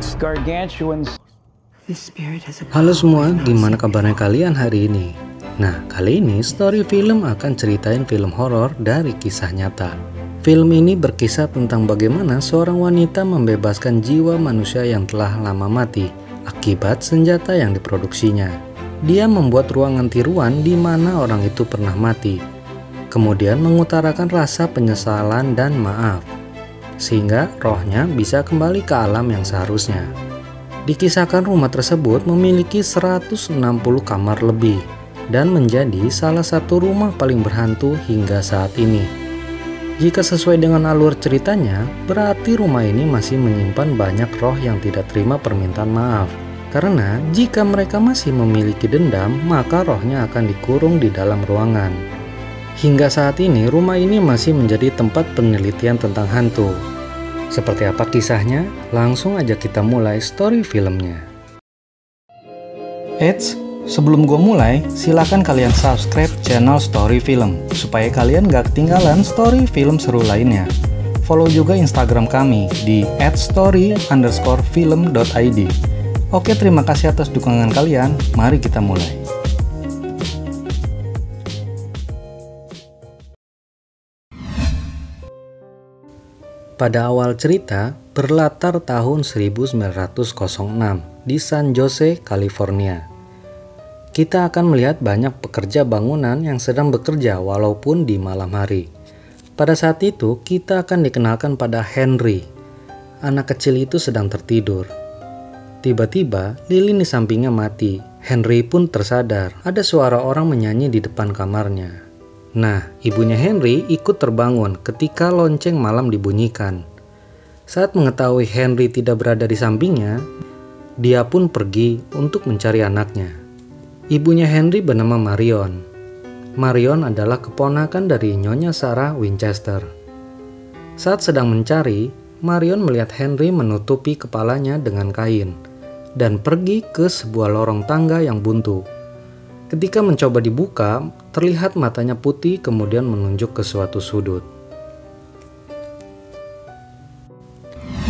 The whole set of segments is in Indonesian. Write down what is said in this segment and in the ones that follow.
It's gargantuan. Halo semua, gimana kabarnya kalian hari ini? Nah, kali ini story film akan ceritain film horor dari kisah nyata. Film ini berkisah tentang bagaimana seorang wanita membebaskan jiwa manusia yang telah lama mati akibat senjata yang diproduksinya. Dia membuat ruangan tiruan di mana orang itu pernah mati, kemudian mengutarakan rasa penyesalan dan maaf, sehingga rohnya bisa kembali ke alam yang seharusnya. Dikisahkan rumah tersebut memiliki 160 kamar lebih dan menjadi salah satu rumah paling berhantu hingga saat ini. Jika sesuai dengan alur ceritanya, berarti rumah ini masih menyimpan banyak roh yang tidak terima permintaan maaf. Karena jika mereka masih memiliki dendam, maka rohnya akan dikurung di dalam ruangan. Hingga saat ini, rumah ini masih menjadi tempat penelitian tentang hantu. Seperti apa kisahnya? Langsung aja kita mulai story filmnya. Eits, sebelum gue mulai, silakan kalian subscribe channel Story Film supaya kalian gak ketinggalan story film seru lainnya. Follow juga Instagram kami di @story_film.id. Oke, terima kasih atas dukungan kalian. Mari kita mulai. Pada awal cerita, berlatar tahun 1906 di San Jose, California. Kita akan melihat banyak pekerja bangunan yang sedang bekerja walaupun di malam hari. Pada saat itu, kita akan dikenalkan pada Henry. Anak kecil itu sedang tertidur. Tiba-tiba, lilin di sampingnya mati. Henry pun tersadar. Ada suara orang menyanyi di depan kamarnya. Nah, ibunya Henry ikut terbangun ketika lonceng malam dibunyikan. Saat mengetahui Henry tidak berada di sampingnya, dia pun pergi untuk mencari anaknya. Ibunya Henry bernama Marion. Marion adalah keponakan dari Nyonya Sarah Winchester. Saat sedang mencari, Marion melihat Henry menutupi kepalanya dengan kain dan pergi ke sebuah lorong tangga yang buntu. Ketika mencoba dibuka, terlihat matanya putih kemudian menunjuk ke suatu sudut.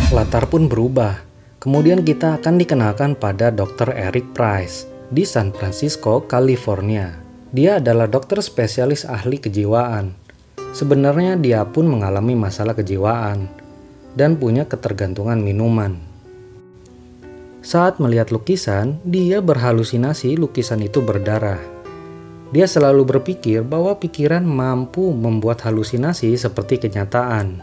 Latar pun berubah. Kemudian kita akan dikenalkan pada Dr. Eric Price di San Francisco, California. Dia adalah dokter spesialis ahli kejiwaan. Sebenarnya dia pun mengalami masalah kejiwaan dan punya ketergantungan minuman. Saat melihat lukisan, dia berhalusinasi lukisan itu berdarah. Dia selalu berpikir bahwa pikiran mampu membuat halusinasi seperti kenyataan.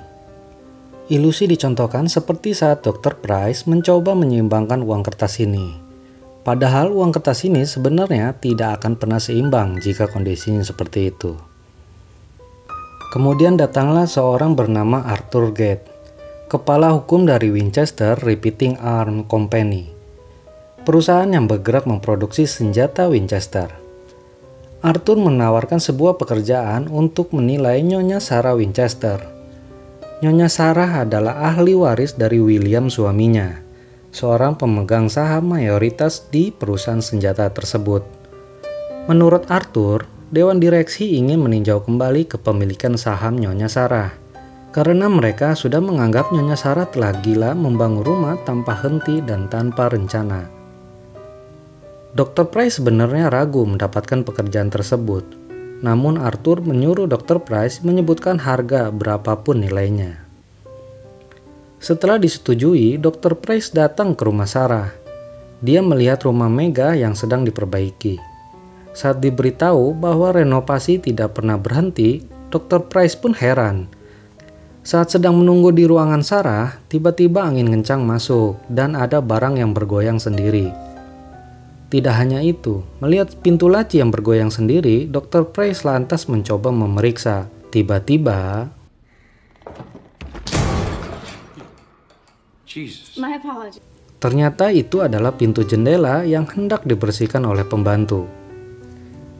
Ilusi dicontohkan seperti saat Dr. Price mencoba menyeimbangkan uang kertas ini. Padahal uang kertas ini sebenarnya tidak akan pernah seimbang jika kondisinya seperti itu. Kemudian datanglah seorang bernama Arthur Gate kepala hukum dari Winchester Repeating Arm Company, perusahaan yang bergerak memproduksi senjata Winchester. Arthur menawarkan sebuah pekerjaan untuk menilai Nyonya Sarah Winchester. Nyonya Sarah adalah ahli waris dari William suaminya, seorang pemegang saham mayoritas di perusahaan senjata tersebut. Menurut Arthur, Dewan Direksi ingin meninjau kembali kepemilikan saham Nyonya Sarah karena mereka sudah menganggap Nyonya Sarah telah gila membangun rumah tanpa henti dan tanpa rencana. Dr. Price sebenarnya ragu mendapatkan pekerjaan tersebut, namun Arthur menyuruh Dr. Price menyebutkan harga berapapun nilainya. Setelah disetujui, Dr. Price datang ke rumah Sarah. Dia melihat rumah Mega yang sedang diperbaiki. Saat diberitahu bahwa renovasi tidak pernah berhenti, Dr. Price pun heran saat sedang menunggu di ruangan Sarah, tiba-tiba angin kencang masuk dan ada barang yang bergoyang sendiri. Tidak hanya itu, melihat pintu laci yang bergoyang sendiri, Dr. Price lantas mencoba memeriksa. Tiba-tiba... Ternyata itu adalah pintu jendela yang hendak dibersihkan oleh pembantu.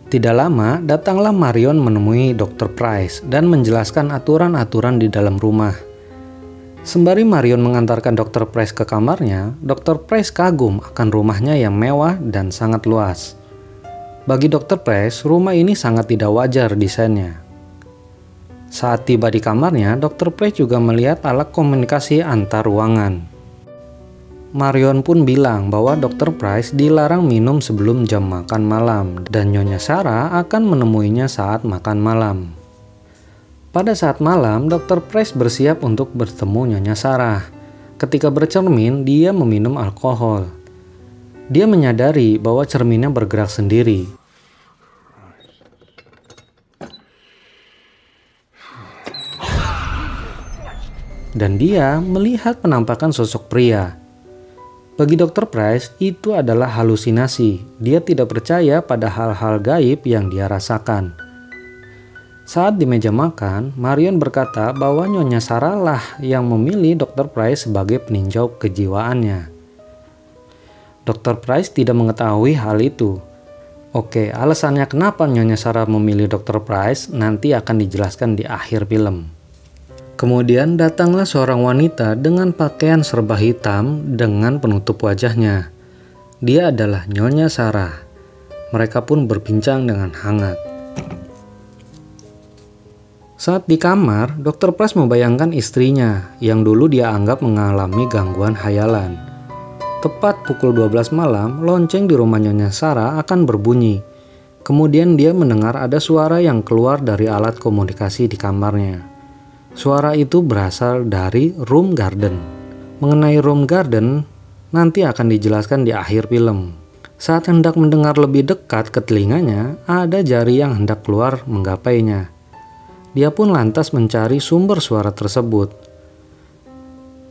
Tidak lama, datanglah Marion menemui Dr. Price dan menjelaskan aturan-aturan di dalam rumah. Sembari Marion mengantarkan Dr. Price ke kamarnya, Dr. Price kagum akan rumahnya yang mewah dan sangat luas. Bagi Dr. Price, rumah ini sangat tidak wajar desainnya. Saat tiba di kamarnya, Dr. Price juga melihat alat komunikasi antar ruangan. Marion pun bilang bahwa Dr. Price dilarang minum sebelum jam makan malam dan Nyonya Sarah akan menemuinya saat makan malam. Pada saat malam, Dr. Price bersiap untuk bertemu Nyonya Sarah. Ketika bercermin, dia meminum alkohol. Dia menyadari bahwa cerminnya bergerak sendiri dan dia melihat penampakan sosok pria. Bagi Dr. Price, itu adalah halusinasi. Dia tidak percaya pada hal-hal gaib yang dia rasakan. Saat di meja makan, Marion berkata bahwa Nyonya Sarah lah yang memilih Dr. Price sebagai peninjau kejiwaannya. Dr. Price tidak mengetahui hal itu. Oke, alasannya kenapa Nyonya Sarah memilih Dr. Price nanti akan dijelaskan di akhir film. Kemudian datanglah seorang wanita dengan pakaian serba hitam dengan penutup wajahnya. Dia adalah Nyonya Sarah. Mereka pun berbincang dengan hangat. Saat di kamar, Dr. Price membayangkan istrinya yang dulu dia anggap mengalami gangguan hayalan. Tepat pukul 12 malam, lonceng di rumah Nyonya Sarah akan berbunyi. Kemudian dia mendengar ada suara yang keluar dari alat komunikasi di kamarnya. Suara itu berasal dari Room Garden. Mengenai Room Garden, nanti akan dijelaskan di akhir film. Saat hendak mendengar lebih dekat ke telinganya, ada jari yang hendak keluar menggapainya. Dia pun lantas mencari sumber suara tersebut.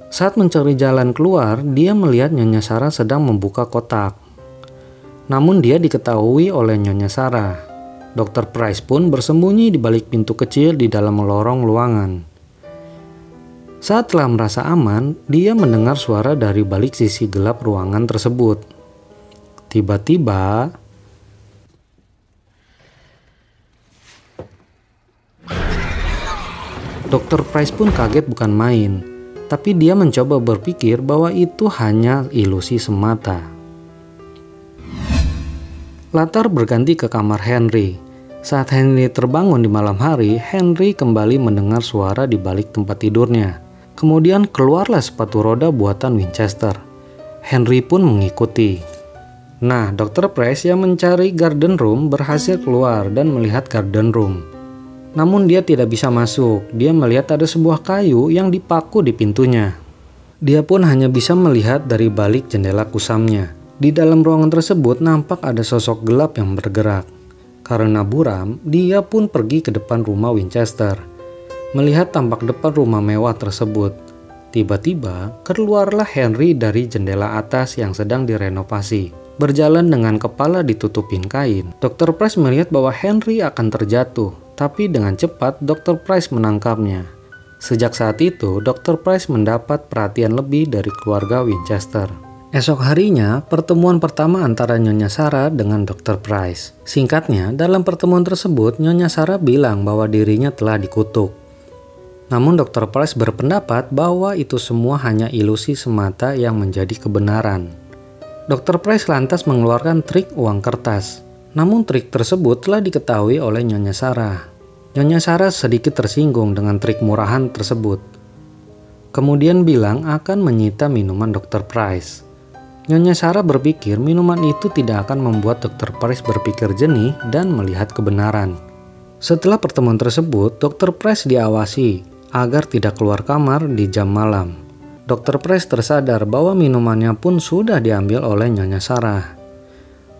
Saat mencari jalan keluar, dia melihat Nyonya Sarah sedang membuka kotak. Namun dia diketahui oleh Nyonya Sarah. Dr. Price pun bersembunyi di balik pintu kecil di dalam lorong luangan. Saat telah merasa aman, dia mendengar suara dari balik sisi gelap ruangan tersebut. Tiba-tiba, Dr. Price pun kaget bukan main, tapi dia mencoba berpikir bahwa itu hanya ilusi semata. Latar berganti ke kamar Henry. Saat Henry terbangun di malam hari, Henry kembali mendengar suara di balik tempat tidurnya. Kemudian keluarlah sepatu roda buatan Winchester. Henry pun mengikuti. Nah, Dr. Price yang mencari garden room berhasil keluar dan melihat garden room. Namun dia tidak bisa masuk. Dia melihat ada sebuah kayu yang dipaku di pintunya. Dia pun hanya bisa melihat dari balik jendela kusamnya. Di dalam ruangan tersebut nampak ada sosok gelap yang bergerak. Karena buram, dia pun pergi ke depan rumah Winchester melihat tampak depan rumah mewah tersebut. Tiba-tiba, keluarlah Henry dari jendela atas yang sedang direnovasi. Berjalan dengan kepala ditutupin kain, Dr. Price melihat bahwa Henry akan terjatuh, tapi dengan cepat Dr. Price menangkapnya. Sejak saat itu, Dr. Price mendapat perhatian lebih dari keluarga Winchester. Esok harinya, pertemuan pertama antara Nyonya Sarah dengan Dr. Price. Singkatnya, dalam pertemuan tersebut, Nyonya Sarah bilang bahwa dirinya telah dikutuk. Namun Dr. Price berpendapat bahwa itu semua hanya ilusi semata yang menjadi kebenaran. Dr. Price lantas mengeluarkan trik uang kertas. Namun trik tersebut telah diketahui oleh Nyonya Sarah. Nyonya Sarah sedikit tersinggung dengan trik murahan tersebut. Kemudian bilang akan menyita minuman Dr. Price. Nyonya Sarah berpikir minuman itu tidak akan membuat Dr. Price berpikir jernih dan melihat kebenaran. Setelah pertemuan tersebut, Dr. Price diawasi agar tidak keluar kamar di jam malam. Dr. Price tersadar bahwa minumannya pun sudah diambil oleh Nyonya Sarah.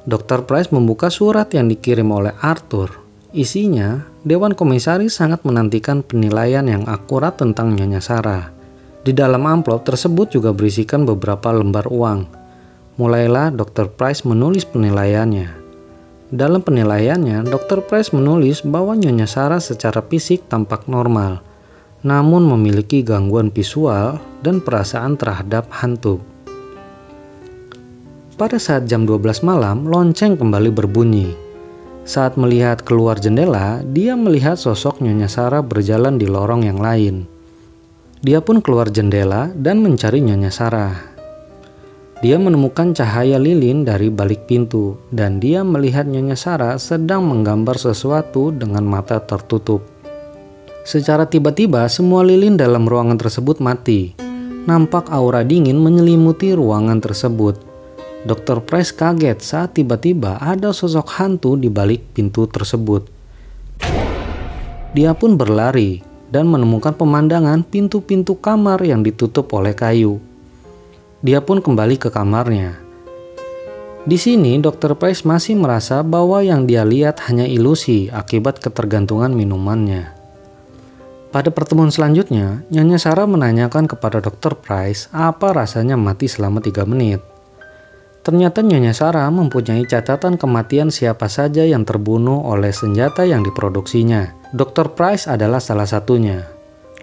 Dr. Price membuka surat yang dikirim oleh Arthur. Isinya, Dewan Komisaris sangat menantikan penilaian yang akurat tentang Nyonya Sarah. Di dalam amplop tersebut juga berisikan beberapa lembar uang. Mulailah Dr. Price menulis penilaiannya. Dalam penilaiannya, Dr. Price menulis bahwa Nyonya Sarah secara fisik tampak normal, namun memiliki gangguan visual dan perasaan terhadap hantu. Pada saat jam 12 malam, lonceng kembali berbunyi. Saat melihat keluar jendela, dia melihat sosok Nyonya Sarah berjalan di lorong yang lain. Dia pun keluar jendela dan mencari Nyonya Sarah. Dia menemukan cahaya lilin dari balik pintu, dan dia melihat Nyonya Sarah sedang menggambar sesuatu dengan mata tertutup. Secara tiba-tiba, semua lilin dalam ruangan tersebut mati. nampak aura dingin menyelimuti ruangan tersebut. Dr. Price kaget saat tiba-tiba ada sosok hantu di balik pintu tersebut. Dia pun berlari dan menemukan pemandangan pintu-pintu kamar yang ditutup oleh kayu. Dia pun kembali ke kamarnya. Di sini, Dr. Price masih merasa bahwa yang dia lihat hanya ilusi akibat ketergantungan minumannya. Pada pertemuan selanjutnya, Nyonya Sarah menanyakan kepada Dr. Price apa rasanya mati selama 3 menit. Ternyata Nyonya Sarah mempunyai catatan kematian siapa saja yang terbunuh oleh senjata yang diproduksinya. Dr. Price adalah salah satunya.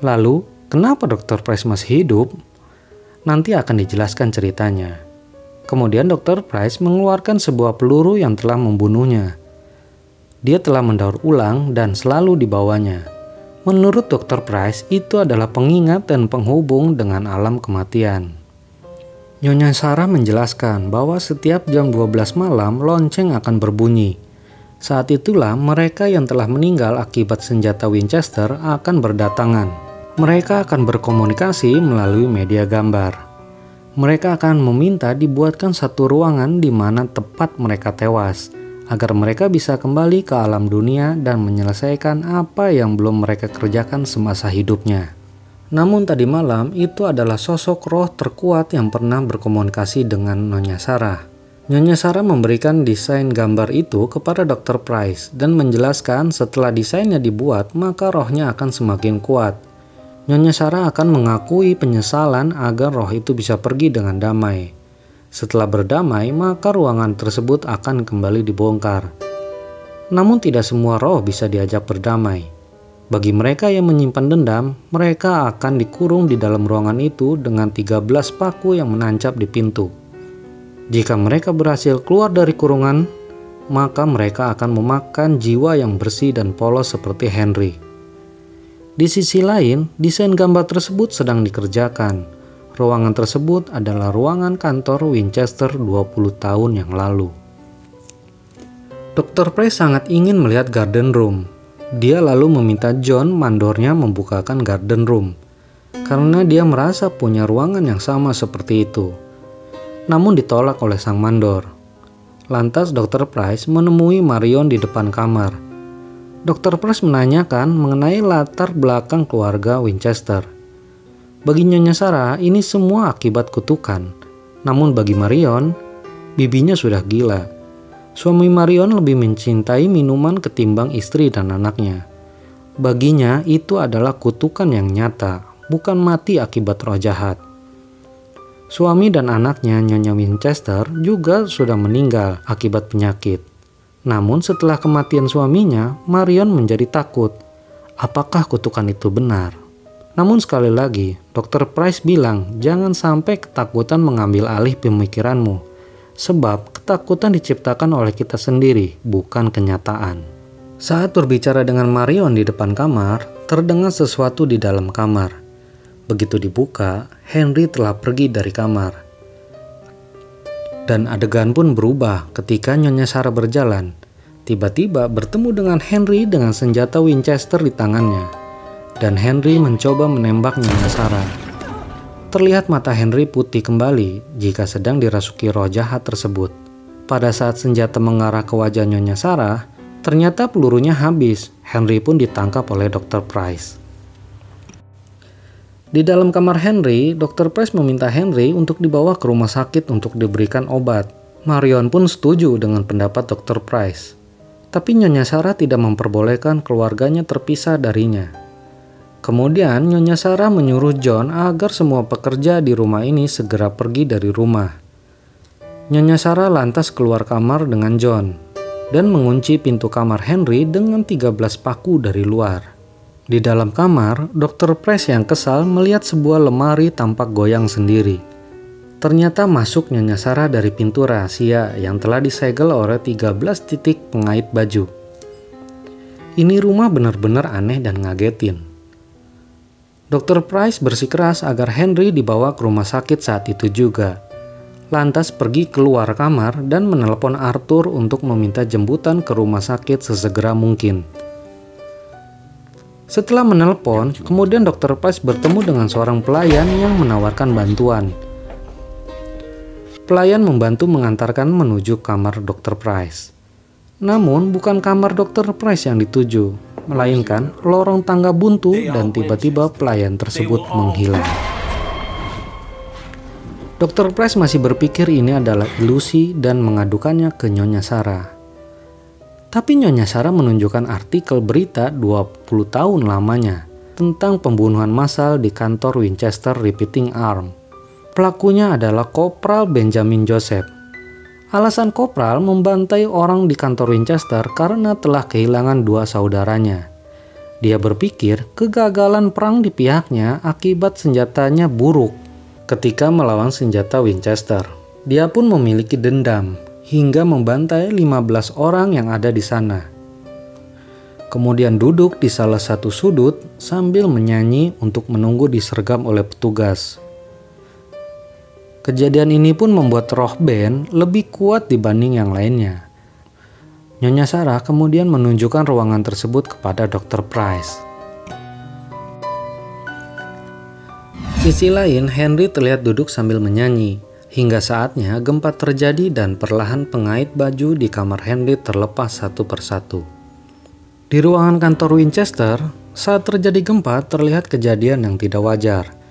Lalu, kenapa Dr. Price masih hidup? Nanti akan dijelaskan ceritanya. Kemudian Dr. Price mengeluarkan sebuah peluru yang telah membunuhnya. Dia telah mendaur ulang dan selalu dibawanya. Menurut Dr. Price, itu adalah pengingat dan penghubung dengan alam kematian. Nyonya Sarah menjelaskan bahwa setiap jam 12 malam lonceng akan berbunyi. Saat itulah mereka yang telah meninggal akibat senjata Winchester akan berdatangan. Mereka akan berkomunikasi melalui media gambar mereka akan meminta dibuatkan satu ruangan di mana tepat mereka tewas, agar mereka bisa kembali ke alam dunia dan menyelesaikan apa yang belum mereka kerjakan semasa hidupnya. Namun tadi malam itu adalah sosok roh terkuat yang pernah berkomunikasi dengan Nyonya Sarah. Nyonya Sarah memberikan desain gambar itu kepada Dr. Price dan menjelaskan setelah desainnya dibuat maka rohnya akan semakin kuat Nyonya Sarah akan mengakui penyesalan agar roh itu bisa pergi dengan damai. Setelah berdamai, maka ruangan tersebut akan kembali dibongkar. Namun tidak semua roh bisa diajak berdamai. Bagi mereka yang menyimpan dendam, mereka akan dikurung di dalam ruangan itu dengan 13 paku yang menancap di pintu. Jika mereka berhasil keluar dari kurungan, maka mereka akan memakan jiwa yang bersih dan polos seperti Henry. Di sisi lain, desain gambar tersebut sedang dikerjakan. Ruangan tersebut adalah ruangan kantor Winchester 20 tahun yang lalu. Dr. Price sangat ingin melihat garden room. Dia lalu meminta John mandornya membukakan garden room karena dia merasa punya ruangan yang sama seperti itu. Namun ditolak oleh sang mandor. Lantas Dr. Price menemui Marion di depan kamar Dr. Price menanyakan mengenai latar belakang keluarga Winchester. Bagi Nyonya Sarah, ini semua akibat kutukan. Namun bagi Marion, bibinya sudah gila. Suami Marion lebih mencintai minuman ketimbang istri dan anaknya. Baginya itu adalah kutukan yang nyata, bukan mati akibat roh jahat. Suami dan anaknya Nyonya Winchester juga sudah meninggal akibat penyakit. Namun setelah kematian suaminya, Marion menjadi takut. Apakah kutukan itu benar? Namun sekali lagi, Dr. Price bilang jangan sampai ketakutan mengambil alih pemikiranmu. Sebab ketakutan diciptakan oleh kita sendiri, bukan kenyataan. Saat berbicara dengan Marion di depan kamar, terdengar sesuatu di dalam kamar. Begitu dibuka, Henry telah pergi dari kamar. Dan adegan pun berubah ketika Nyonya Sarah berjalan. Tiba-tiba bertemu dengan Henry dengan senjata Winchester di tangannya. Dan Henry mencoba menembak Nyonya Sarah. Terlihat mata Henry putih kembali jika sedang dirasuki roh jahat tersebut. Pada saat senjata mengarah ke wajah Nyonya Sarah, ternyata pelurunya habis. Henry pun ditangkap oleh Dr. Price. Di dalam kamar Henry, Dr. Price meminta Henry untuk dibawa ke rumah sakit untuk diberikan obat. Marion pun setuju dengan pendapat Dr. Price. Tapi Nyonya Sarah tidak memperbolehkan keluarganya terpisah darinya. Kemudian Nyonya Sarah menyuruh John agar semua pekerja di rumah ini segera pergi dari rumah. Nyonya Sarah lantas keluar kamar dengan John dan mengunci pintu kamar Henry dengan 13 paku dari luar. Di dalam kamar, Dr. Price yang kesal melihat sebuah lemari tampak goyang sendiri. Ternyata masuk Nyonya Sarah dari pintu rahasia yang telah disegel oleh 13 titik pengait baju. Ini rumah benar-benar aneh dan ngagetin. Dr. Price bersikeras agar Henry dibawa ke rumah sakit saat itu juga. Lantas pergi keluar kamar dan menelepon Arthur untuk meminta jemputan ke rumah sakit sesegera mungkin. Setelah menelpon, kemudian Dr. Price bertemu dengan seorang pelayan yang menawarkan bantuan. Pelayan membantu mengantarkan menuju kamar Dr. Price. Namun, bukan kamar Dr. Price yang dituju, melainkan lorong tangga buntu dan tiba-tiba pelayan tersebut menghilang. Dr. Price masih berpikir ini adalah ilusi dan mengadukannya ke Nyonya Sarah. Tapi Nyonya Sarah menunjukkan artikel berita 20 tahun lamanya tentang pembunuhan massal di kantor Winchester Repeating Arm. Pelakunya adalah Kopral Benjamin Joseph. Alasan Kopral membantai orang di kantor Winchester karena telah kehilangan dua saudaranya. Dia berpikir kegagalan perang di pihaknya akibat senjatanya buruk ketika melawan senjata Winchester. Dia pun memiliki dendam hingga membantai 15 orang yang ada di sana. Kemudian duduk di salah satu sudut sambil menyanyi untuk menunggu disergam oleh petugas. Kejadian ini pun membuat roh Ben lebih kuat dibanding yang lainnya. Nyonya Sarah kemudian menunjukkan ruangan tersebut kepada Dr. Price. Sisi lain, Henry terlihat duduk sambil menyanyi. Hingga saatnya gempa terjadi dan perlahan pengait baju di kamar Henry terlepas satu persatu. Di ruangan kantor Winchester, saat terjadi gempa terlihat kejadian yang tidak wajar.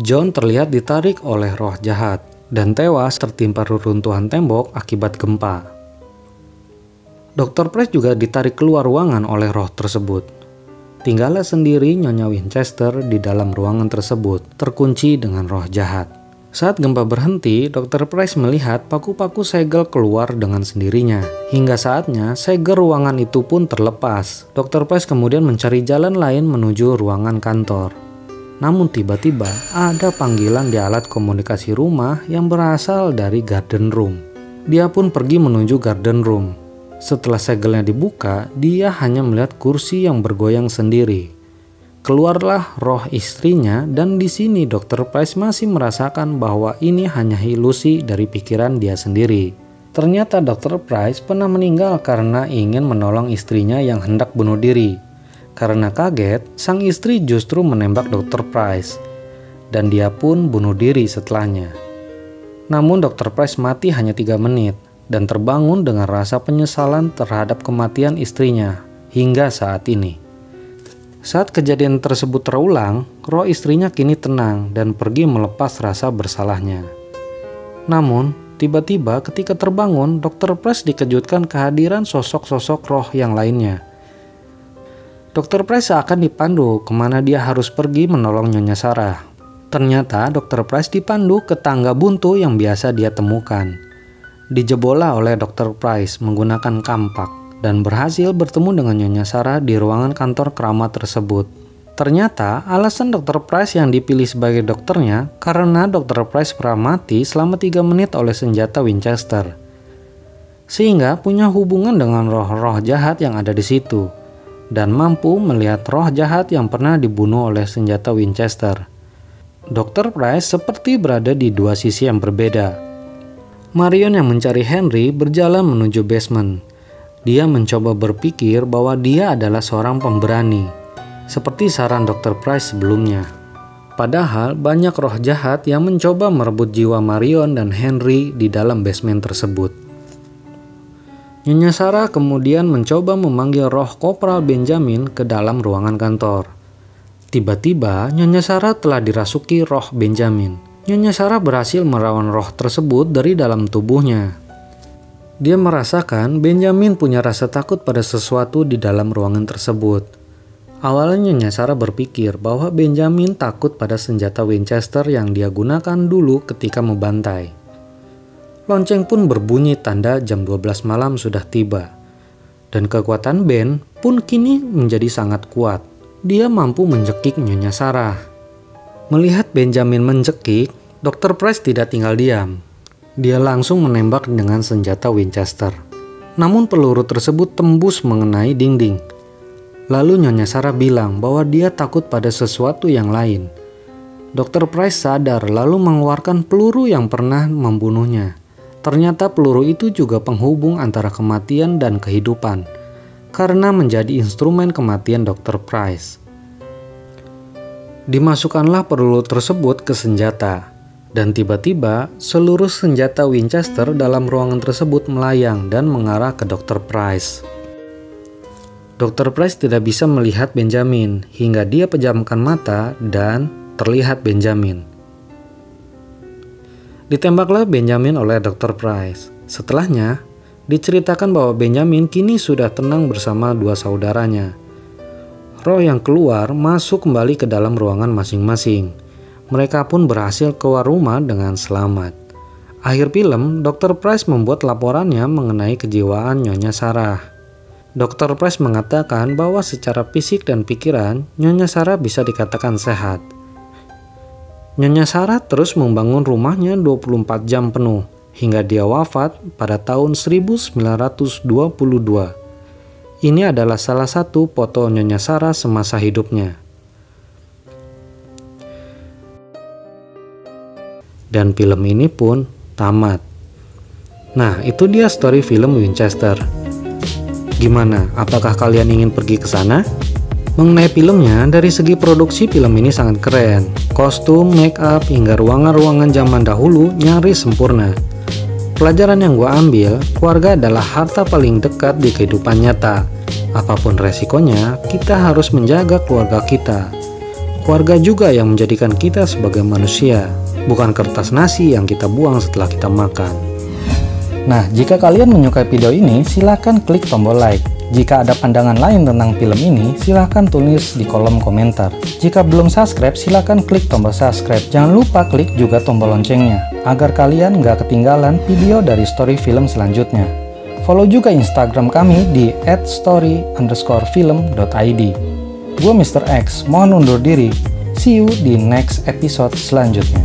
John terlihat ditarik oleh roh jahat dan tewas tertimpa reruntuhan tembok akibat gempa. Dr. Price juga ditarik keluar ruangan oleh roh tersebut. Tinggallah sendiri Nyonya Winchester di dalam ruangan tersebut, terkunci dengan roh jahat. Saat gempa berhenti, Dr. Price melihat paku-paku segel keluar dengan sendirinya. Hingga saatnya, segel ruangan itu pun terlepas. Dr. Price kemudian mencari jalan lain menuju ruangan kantor. Namun tiba-tiba ada panggilan di alat komunikasi rumah yang berasal dari garden room. Dia pun pergi menuju garden room. Setelah segelnya dibuka, dia hanya melihat kursi yang bergoyang sendiri. Keluarlah roh istrinya dan di sini Dr. Price masih merasakan bahwa ini hanya ilusi dari pikiran dia sendiri. Ternyata Dr. Price pernah meninggal karena ingin menolong istrinya yang hendak bunuh diri. Karena kaget, sang istri justru menembak Dr. Price dan dia pun bunuh diri setelahnya. Namun Dr. Price mati hanya tiga menit dan terbangun dengan rasa penyesalan terhadap kematian istrinya hingga saat ini. Saat kejadian tersebut terulang, roh istrinya kini tenang dan pergi melepas rasa bersalahnya. Namun, tiba-tiba ketika terbangun, Dr. Price dikejutkan kehadiran sosok-sosok roh yang lainnya. Dr. Price akan dipandu ke mana dia harus pergi menolong Nyonya Sarah. Ternyata Dr. Price dipandu ke tangga buntu yang biasa dia temukan. Dijebola oleh Dr. Price menggunakan kampak dan berhasil bertemu dengan Nyonya Sarah di ruangan kantor keramat tersebut. Ternyata alasan Dr. Price yang dipilih sebagai dokternya karena Dr. Price pernah mati selama 3 menit oleh senjata Winchester. Sehingga punya hubungan dengan roh-roh jahat yang ada di situ dan mampu melihat roh jahat yang pernah dibunuh oleh senjata Winchester. Dr. Price seperti berada di dua sisi yang berbeda. Marion yang mencari Henry berjalan menuju basement dia mencoba berpikir bahwa dia adalah seorang pemberani, seperti saran Dr. Price sebelumnya. Padahal banyak roh jahat yang mencoba merebut jiwa Marion dan Henry di dalam basement tersebut. Nyonya Sarah kemudian mencoba memanggil roh Kopral Benjamin ke dalam ruangan kantor. Tiba-tiba Nyonya Sarah telah dirasuki roh Benjamin. Nyonya Sarah berhasil merawan roh tersebut dari dalam tubuhnya. Dia merasakan Benjamin punya rasa takut pada sesuatu di dalam ruangan tersebut. Awalnya Nyasara berpikir bahwa Benjamin takut pada senjata Winchester yang dia gunakan dulu ketika membantai. Lonceng pun berbunyi tanda jam 12 malam sudah tiba. Dan kekuatan Ben pun kini menjadi sangat kuat. Dia mampu menjekik Nyonya Sarah. Melihat Benjamin menjekik, Dr. Price tidak tinggal diam. Dia langsung menembak dengan senjata Winchester. Namun peluru tersebut tembus mengenai dinding. Lalu Nyonya Sarah bilang bahwa dia takut pada sesuatu yang lain. Dr. Price sadar lalu mengeluarkan peluru yang pernah membunuhnya. Ternyata peluru itu juga penghubung antara kematian dan kehidupan, karena menjadi instrumen kematian Dr. Price. Dimasukkanlah peluru tersebut ke senjata, dan tiba-tiba seluruh senjata Winchester dalam ruangan tersebut melayang dan mengarah ke Dr. Price. Dr. Price tidak bisa melihat Benjamin hingga dia pejamkan mata dan terlihat Benjamin. Ditembaklah Benjamin oleh Dr. Price. Setelahnya, diceritakan bahwa Benjamin kini sudah tenang bersama dua saudaranya. Roh yang keluar masuk kembali ke dalam ruangan masing-masing. Mereka pun berhasil keluar rumah dengan selamat. Akhir film, Dr. Price membuat laporannya mengenai kejiwaan Nyonya Sarah. Dr. Price mengatakan bahwa secara fisik dan pikiran, Nyonya Sarah bisa dikatakan sehat. Nyonya Sarah terus membangun rumahnya 24 jam penuh hingga dia wafat pada tahun 1922. Ini adalah salah satu foto Nyonya Sarah semasa hidupnya. Dan film ini pun tamat. Nah, itu dia story film Winchester. Gimana? Apakah kalian ingin pergi ke sana? Mengenai filmnya, dari segi produksi film ini sangat keren. Kostum, make up, hingga ruangan-ruangan zaman dahulu nyaris sempurna. Pelajaran yang gue ambil, keluarga adalah harta paling dekat di kehidupan nyata. Apa pun resikonya, kita harus menjaga keluarga kita. Keluarga juga yang menjadikan kita sebagai manusia, bukan kertas nasi yang kita buang setelah kita makan. Nah, jika kalian menyukai video ini, silahkan klik tombol like. Jika ada pandangan lain tentang film ini, silahkan tulis di kolom komentar. Jika belum subscribe, silahkan klik tombol subscribe. Jangan lupa klik juga tombol loncengnya, agar kalian nggak ketinggalan video dari story film selanjutnya. Follow juga Instagram kami di @story_film.id. Gue Mr. X, mohon undur diri. See you di next episode selanjutnya.